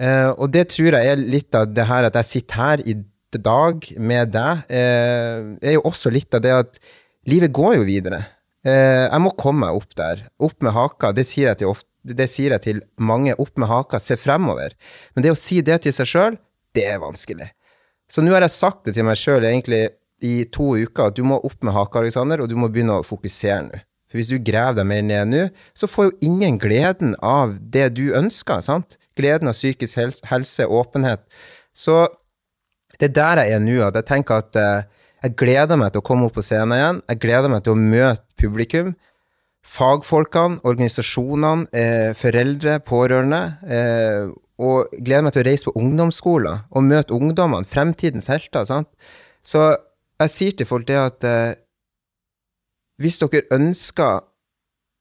Eh, og det tror jeg er litt av det her at jeg sitter her i dag med deg, eh, er jo også litt av det at livet går jo videre. Eh, jeg må komme meg opp der. Opp med haka. Det sier jeg til, ofte, det sier jeg til mange. Opp med haka, se fremover. Men det å si det til seg sjøl, det er vanskelig. Så nå har jeg sagt det til meg sjøl egentlig i to uker, at du må opp med haka, Alexander, og du må begynne å fokusere nå. For hvis du graver deg mer ned nå, så får jo ingen gleden av det du ønsker, sant? Gleden av psykisk hel- helse, åpenhet. Så det er der jeg er nå, at jeg tenker at eh, jeg gleder meg til å komme opp på scenen igjen. Jeg gleder meg til å møte publikum. Fagfolkene, organisasjonene, eh, foreldre, pårørende. Eh, og gleder meg til å reise på ungdomsskoler og møte ungdommene, fremtidens helter. sant? Så jeg sier til folk det at eh, hvis dere ønsker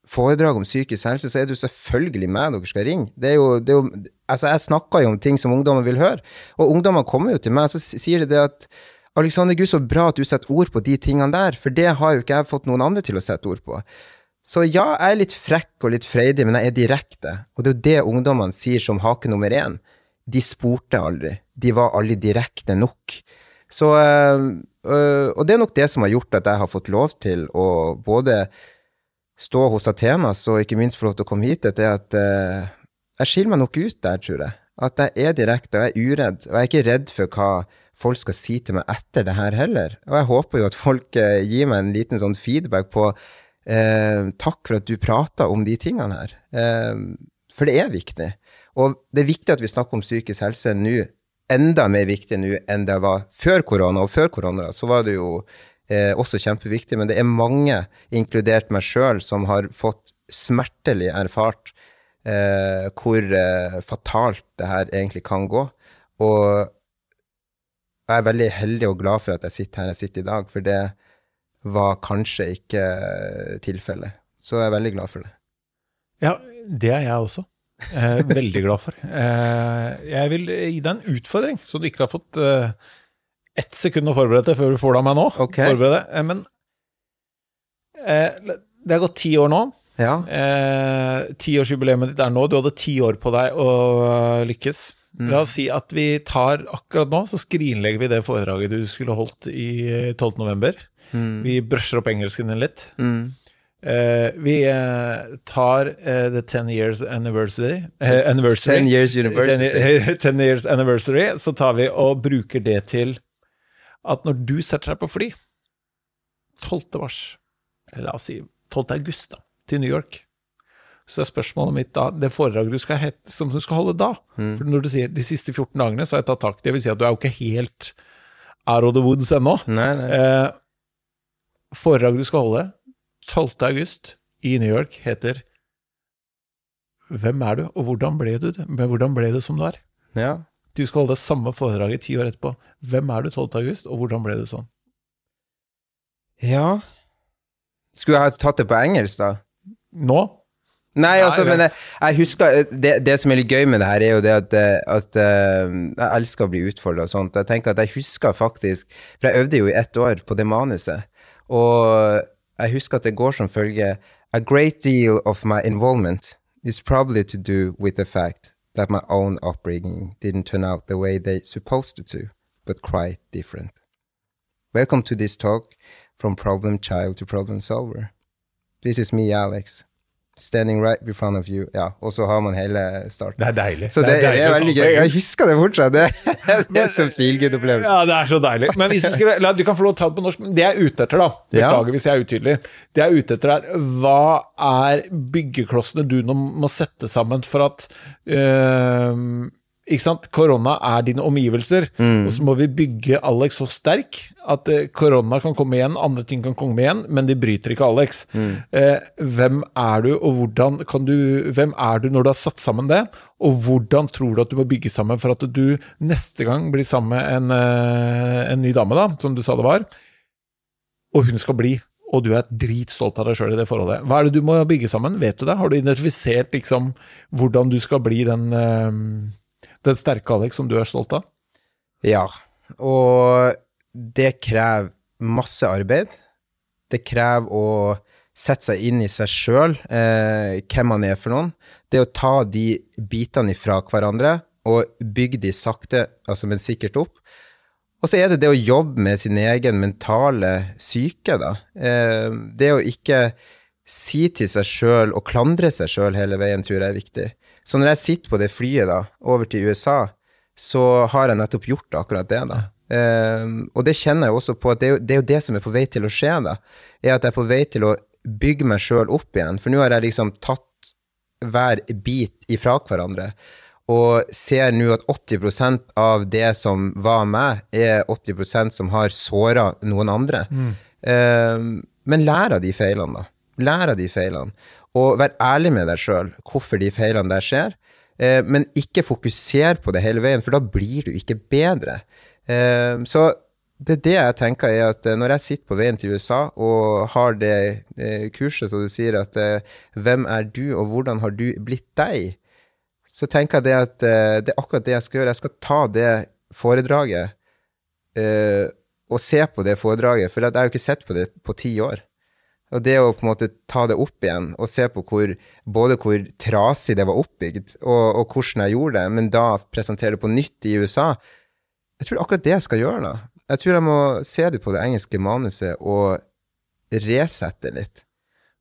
foredrag om psykisk helse, så er det jo selvfølgelig meg dere skal ringe. Det er jo, det er jo, altså jeg snakker jo om ting som ungdommer vil høre, og ungdommer kommer jo til meg, og så sier de det at Alexander, gud, så bra at du setter ord på de tingene der, for det har jo ikke jeg fått noen andre til å sette ord på. Så ja, jeg er litt frekk og litt freidig, men jeg er direkte, og det er jo det ungdommene sier som hake nummer én. De spurte aldri, de var aldri direkte nok. Så, øh, og det er nok det som har gjort at jeg har fått lov til å både stå hos Athenas og ikke minst få lov til å komme hit, det er at eh, jeg skiller meg nok ut der, tror jeg. At jeg er direkte, og jeg er uredd, og jeg er ikke redd for hva folk skal si til meg etter det her heller. Og jeg håper jo at folk eh, gir meg en liten sånn feedback på eh, takk for at du prater om de tingene her. Eh, for det er viktig. Og det er viktig at vi snakker om psykisk helse nå, enda mer viktig nå enn det var før korona. Og før korona så var det jo eh, også kjempeviktig, men det er mange, inkludert meg sjøl, som har fått smertelig erfart eh, hvor eh, fatalt det her egentlig kan gå. Og jeg er veldig heldig og glad for at jeg sitter her jeg sitter i dag, for det var kanskje ikke eh, tilfellet. Så jeg er veldig glad for det. Ja, det er jeg også. Eh, veldig glad for. Eh, jeg vil gi deg en utfordring, så du ikke har fått eh, ett sekund å forberede deg før du får det av meg nå. Forbered Forberede. Eh, men eh, det har gått ti år nå. Ja. Eh, Tiårsjubileet ditt er nå. Du hadde ti år på deg å eh, lykkes. La oss si at vi tar akkurat nå, så skrinlegger vi det foredraget du skulle holdt i eh, 12. november. Mm. Vi brusher opp engelsken din litt. Mm. Uh, vi uh, tar uh, the 10 years anniversary, eh, anniversary 10 years university. 10, 10 years anniversary, så tar vi og bruker det til at når du setter deg på fly 12. mars, eller la oss si 12. august, da, til New York, så er spørsmålet mitt da det foredraget du skal, hette, som du skal holde da. For når du sier de siste 14 dagene, så har jeg tatt tak. Det vil si at du er jo ikke helt out of the woods ennå. Nei, nei. Eh, foredraget du skal holde 12. august i New York heter Hvem er du, og hvordan ble du det? Men hvordan ble du som du er? Ja. Du skal holde det samme foredraget ti år etterpå. Hvem er du 12. august, og hvordan ble du sånn? ja. Skulle jeg ha tatt det på engelsk, da? Nå? Nei, altså, men jeg, jeg husker det, det som er litt gøy med det her, er jo det at, eh, at eh, jeg elsker å bli utfordra og sånt. Jeg tenker at jeg husker faktisk For jeg øvde jo i ett år på det manuset, og jeg husker at det går som følger A great deal of my involvement is probably to do with the fact that my own upbringing didn't turn out the way they supposed it to, but quite different. Welcome to this talk from problem child to problem solver. This is me, Alex. Standing right in front of you. Ja, og så har man hele starten. Det er deilig. Så det, er, det er veldig gøy. Jeg husker det fortsatt. Det, er er så feelgood-opplevelse. Ja, det er så deilig. Men hvis du, skulle, la, du kan få lov til å ta det på norsk. Men det jeg er ute etter, da Beklager hvis jeg er utydelig. Det jeg er ute etter, er hva er byggeklossene du nå må sette sammen for at øh, ikke sant? Korona er dine omgivelser, mm. og så må vi bygge Alex så sterk at eh, korona kan komme igjen, andre ting kan komme igjen, men de bryter ikke Alex. Mm. Eh, hvem er du, og hvordan kan du Hvem er du når du har satt sammen det, og hvordan tror du at du må bygge sammen for at du neste gang blir sammen med en, eh, en ny dame, da, som du sa det var, og hun skal bli og du er dritstolt av deg sjøl i det forholdet. Hva er det du må bygge sammen? Vet du det? Har du identifisert liksom hvordan du skal bli den uh, den sterke Alex som du er stolt av? Ja, og det krever masse arbeid. Det krever å sette seg inn i seg sjøl, eh, hvem man er for noen. Det å ta de bitene ifra hverandre og bygge de sakte, altså men sikkert opp. Og så er det det å jobbe med sin egen mentale syke, da. Eh, det å ikke si til seg sjøl og klandre seg sjøl hele veien, tror jeg er viktig. Så når jeg sitter på det flyet da, over til USA, så har jeg nettopp gjort akkurat det, da. Um, og det kjenner jeg også på at det er, jo, det er, jo, det som er på vei til å skje, da. Er at jeg er på vei til å bygge meg sjøl opp igjen. For nå har jeg liksom tatt hver bit ifra hverandre. Og ser nå at 80% av det som var meg, er 80% som har såra noen andre. Mm. Um, men lær av de feilene, da. Lær av de feilene. Og vær ærlig med deg sjøl hvorfor de feilene der skjer, eh, men ikke fokuser på det hele veien, for da blir du ikke bedre. Eh, så det er det jeg tenker er at eh, når jeg sitter på veien til USA og har det eh, kurset så du sier at eh, hvem er du, og hvordan har du blitt deg, så tenker jeg det at eh, det er akkurat det jeg skal gjøre. Jeg skal ta det foredraget og se på det foredraget, for jeg har jo ikke sett på det på ti år. Og det å på en måte ta det opp igjen og se på hvor, både hvor trasig det var oppbygd, og, og, hvordan jeg gjorde det, men da presentere det på nytt i USA Jeg tror akkurat det jeg skal gjøre da. Jeg tror jeg må se det på det engelske manuset og resette litt.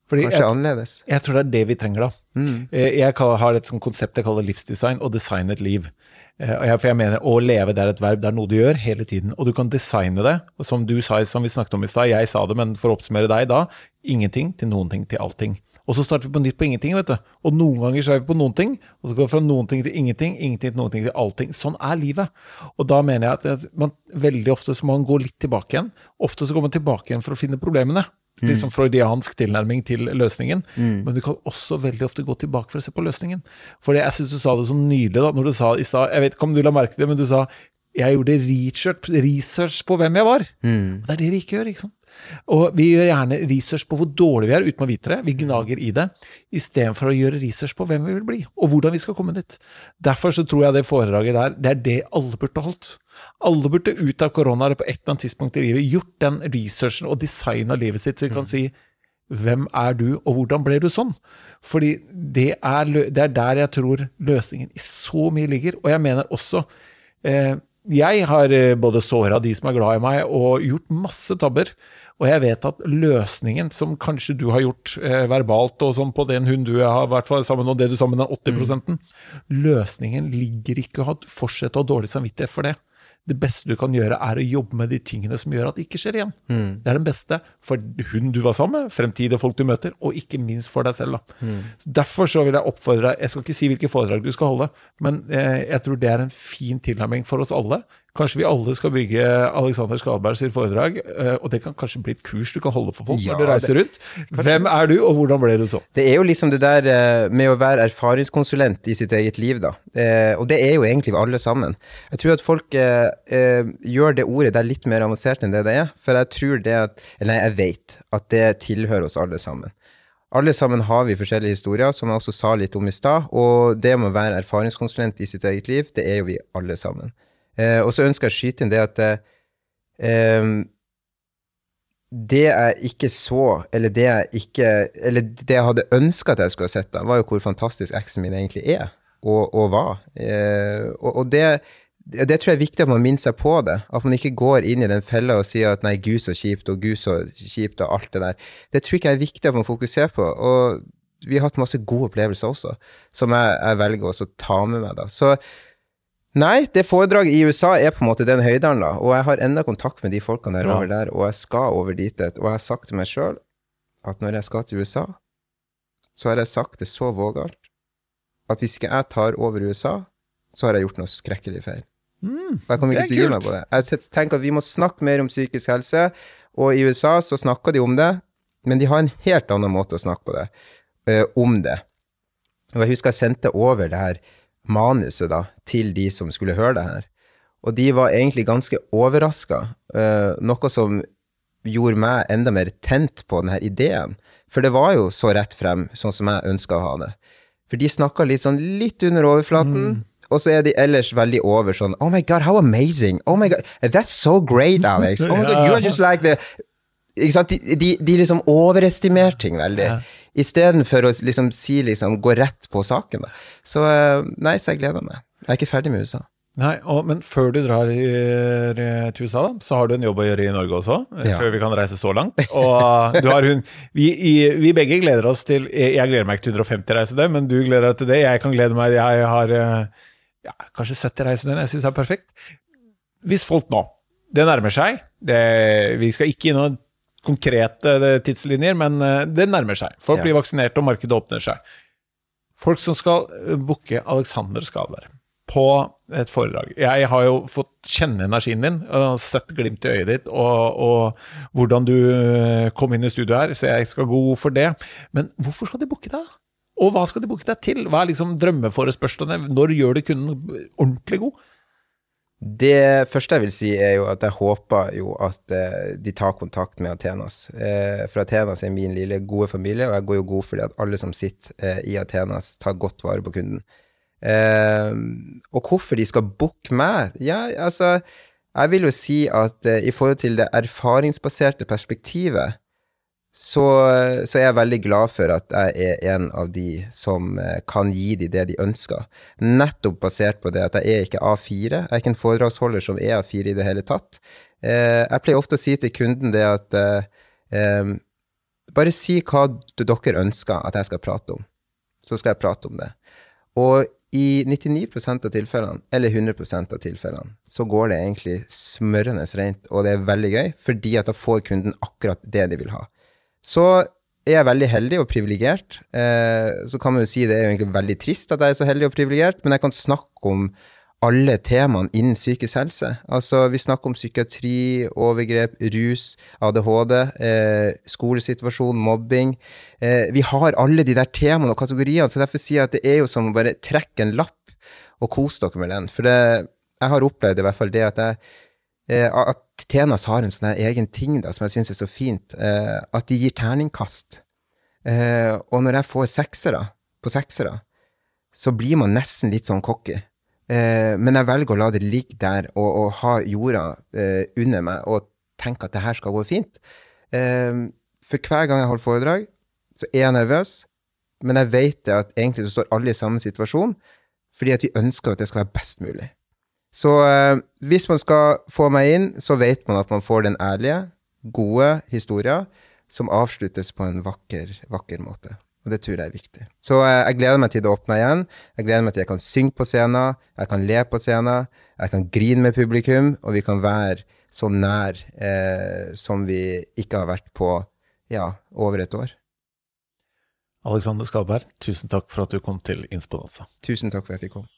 Fordi Kanskje jeg, annerledes. Jeg tror det er det vi trenger, da. Mm. Eh, jeg har et konsept jeg kaller livsdesign, og design et liv. Eh, for jeg mener, Å leve det er et verb, det er noe du gjør hele tiden. Og du kan designe det. og Som du sa, som vi snakket om i stad, jeg sa det, men for å oppsummere deg da, ingenting til noen ting til allting. Og så starter vi på nytt på ingenting, vet du. Og noen ganger så er vi på noen ting, og så går vi fra noen ting til ingenting, ingenting til noen ting til allting. Sånn er livet. Og da mener jeg at man, veldig ofte så må man gå litt tilbake igjen. Ofte så går man tilbake igjen for å finne problemene. Mm. Litt sånn freudiansk tilnærming til løsningen. Mm. Men du kan også veldig ofte gå tilbake for å se på løsningen. For jeg syns du sa det så nydelig da, når du sa i stad Jeg vet ikke om du la merke til det, men du sa jeg gjorde research, research på hvem jeg var. Mm. Det er det vi ikke gjør. ikke sant? Og vi gjør gjerne research på hvor dårlige vi er, uten å vite det. Vi gnager i det, istedenfor å gjøre research på hvem vi vil bli, og hvordan vi skal komme dit. Derfor så tror jeg det foredraget der, det er det alle burde holdt. Alle burde ut av korona på et eller annet tidspunkt i livet gjort den researchen og designa livet sitt, så vi kan mm. si hvem er du, og hvordan ble du sånn? Fordi det er, det er der jeg tror løsningen i så mye ligger. Og jeg mener også eh, Jeg har eh, både såra de som er glad i meg, og gjort masse tabber. Og jeg vet at løsningen som kanskje du har gjort eh, verbalt, og sånn på den hun du har vært sammen og det du sammen med den 80 mm. Løsningen ligger ikke i å fortsette å ha dårlig samvittighet for det det beste du kan gjøre, er å jobbe med de tingene som gjør at det ikke skjer igjen. Mm. Det er den beste for hun du var sammen med, fremtidige folk du møter, og ikke minst for deg selv. Mm. Derfor så vil jeg oppfordre deg Jeg skal ikke si hvilke foredrag du skal holde, men eh, jeg tror det er en fin tilnærming for oss alle. Kanskje vi alle skal bygge Alexander Skalberg sitt foredrag, eh, og det kan kanskje bli et kurs du kan holde for folk ja, når du reiser rundt. Hvem er du, og hvordan ble du sånn? Det er jo liksom det der eh, med å være erfaringskonsulent i sitt eget liv, da. Eh, og det er jo egentlig alle sammen. Jeg tror at folk gjør det ordet der litt mer avansert enn det det er. For jeg tror det at Eller jeg vet at det tilhører oss alle sammen. Alle sammen har vi forskjellige historier, som jeg også sa litt om i stad. Og det med å være erfaringskonsulent i sitt eget liv, det er jo vi alle sammen. Eh, og så ønsker jeg å skyte inn det at eh, det jeg ikke så, eller det jeg ikke Eller det jeg hadde ønska at jeg skulle ha sett, da, var jo hvor fantastisk eksen min egentlig er, og, og var. Eh, og, og det, det tror jeg er viktig at man minner seg på det. At man ikke går inn i den fella og sier at 'nei, gud så kjipt', og 'gud så kjipt', og alt det der. Det tror jeg ikke er viktig at man fokuserer på. Og vi har hatt masse gode opplevelser også, som jeg, jeg velger også å ta med meg, da. Så Nei, det foredraget i USA er på en måte den høydalen, da. Og jeg har enda kontakt med de folkene der ja. over der, og jeg skal over dit. Og jeg har sagt til meg sjøl at når jeg skal til USA, så har jeg sagt det så vågalt at hvis ikke jeg tar over USA, så har jeg gjort noe skrekkelig feil. Mm, Og jeg kommer ikke til å gi meg på det. Jeg tenker at vi må snakke mer om psykisk helse, og i USA så snakker de om det, men de har en helt annen måte å snakke på det, eh, om det. Og jeg husker jeg sendte over det her manuset da, til de som skulle høre det her. Og de var egentlig ganske overraska, noe som gjorde meg enda mer tent på denne ideen. For det var jo så rett frem, sånn som jeg ønska å ha det. For de snakka litt sånn litt under overflaten, og så er de ellers veldig over sånn Oh my God, how amazing! Oh my God, that's so great, Alex! Oh my God, you are just like the ikke sant? De, de, de liksom overestimerer ting veldig, istedenfor å liksom si liksom gå rett på saken. Da. Så eh, nei, så jeg gleder meg. Jeg er ikke ferdig med USA. Nei, og, Men før du drar i, eh, til USA, da, så har du en jobb å gjøre i Norge også. eh, Ja. Før vi kan reise så langt. Og du har hun vi, i, vi begge gleder oss til Jeg gleder meg ikke til 150 reisedøgn, men du gleder deg til det. Jeg kan glede meg Jeg har ja, kanskje 70 reisedøgn. Jeg syns det er perfekt. Hvis folk nå Det nærmer seg. Det, vi skal ikke inn noen konkrete eh, tidslinjer, men eh, det nærmer seg. Folk blir vaksinert, og markedet åpner seg. Folk som skal eh, booke Alexander Skalberg på et foredrag. Jeg har jo fått kjenne energien din og sett glimt i øyet ditt, og, og hvordan du kom inn i studio her, så jeg skal gå god for det. Men hvorfor skal de booke deg? Og hva skal de booke deg til? Hva er liksom drømmeforespørslene? Når gjør de kunden ordentlig god? Det første jeg vil si, er jo at jeg håper jo at eh, de tar kontakt med Athenas. Eh, for Athenas er min lille gode familie, og jeg går jo god fordi at alle som sitter eh, i Athenas, tar godt vare på kunden. Og hvorfor de skal booke meg? Ja, altså Jeg vil jo si at i forhold til det erfaringsbaserte perspektivet, så, så jeg veldig glad for at jeg er en av de som eh, kan gi de det de ønsker. Nettopp basert på det at jeg er ikke A4. Jeg er ikke en foredragsholder som er A4 i det hele tatt. Eh, jeg pleier ofte å si til kunden det at eh, bare si hva dere ønsker at jeg skal prate om, så skal jeg prate om det. Og i 99% av tilfellene, eller 100% av tilfellene, så går det egentlig smørende rent, og det er veldig gøy, fordi at da får kunden akkurat det de vil ha. Så er jeg veldig heldig og privilegert. Eh, så kan man jo si det er jo egentlig veldig trist at jeg er så heldig og privilegert, men jeg kan snakke om alle temaene innen psykisk helse. Altså, vi snakker om psykiatri, overgrep, rus, ADHD, eh, skolesituasjon, mobbing. Eh, vi har alle de der temaene og kategoriene, så derfor sier jeg at det er jo som å bare trekke en lapp og kose dere med den. For det, jeg har opplevd i hvert fall det at jeg at Tenas har en sånn egen ting da, som jeg syns er så fint, eh, at de gir terningkast. Eh, og når jeg får seksere på seksere, så blir man nesten litt sånn cocky. Eh, men jeg velger å la det ligge der og, og ha jorda eh, under meg og tenke at det her skal gå fint. Eh, for hver gang jeg holder foredrag, så er jeg nervøs, men jeg vet at egentlig så står alle i samme situasjon, fordi at vi ønsker at det skal være best mulig. Så eh, hvis man skal få meg inn, så vet man at man får den ærlige, gode historia som avsluttes på en vakker, vakker måte. Og det tror jeg er viktig. Så eh, jeg gleder meg til det åpner igjen. Jeg gleder meg til jeg kan synge på scenen, jeg kan le på scenen, jeg kan grine med publikum, og vi kan være så nær eh, som vi ikke har vært på ja, over et år. Alexander Skalberg, tusen takk for at du kom til Insponanza. Tusen takk for at jeg fikk komme.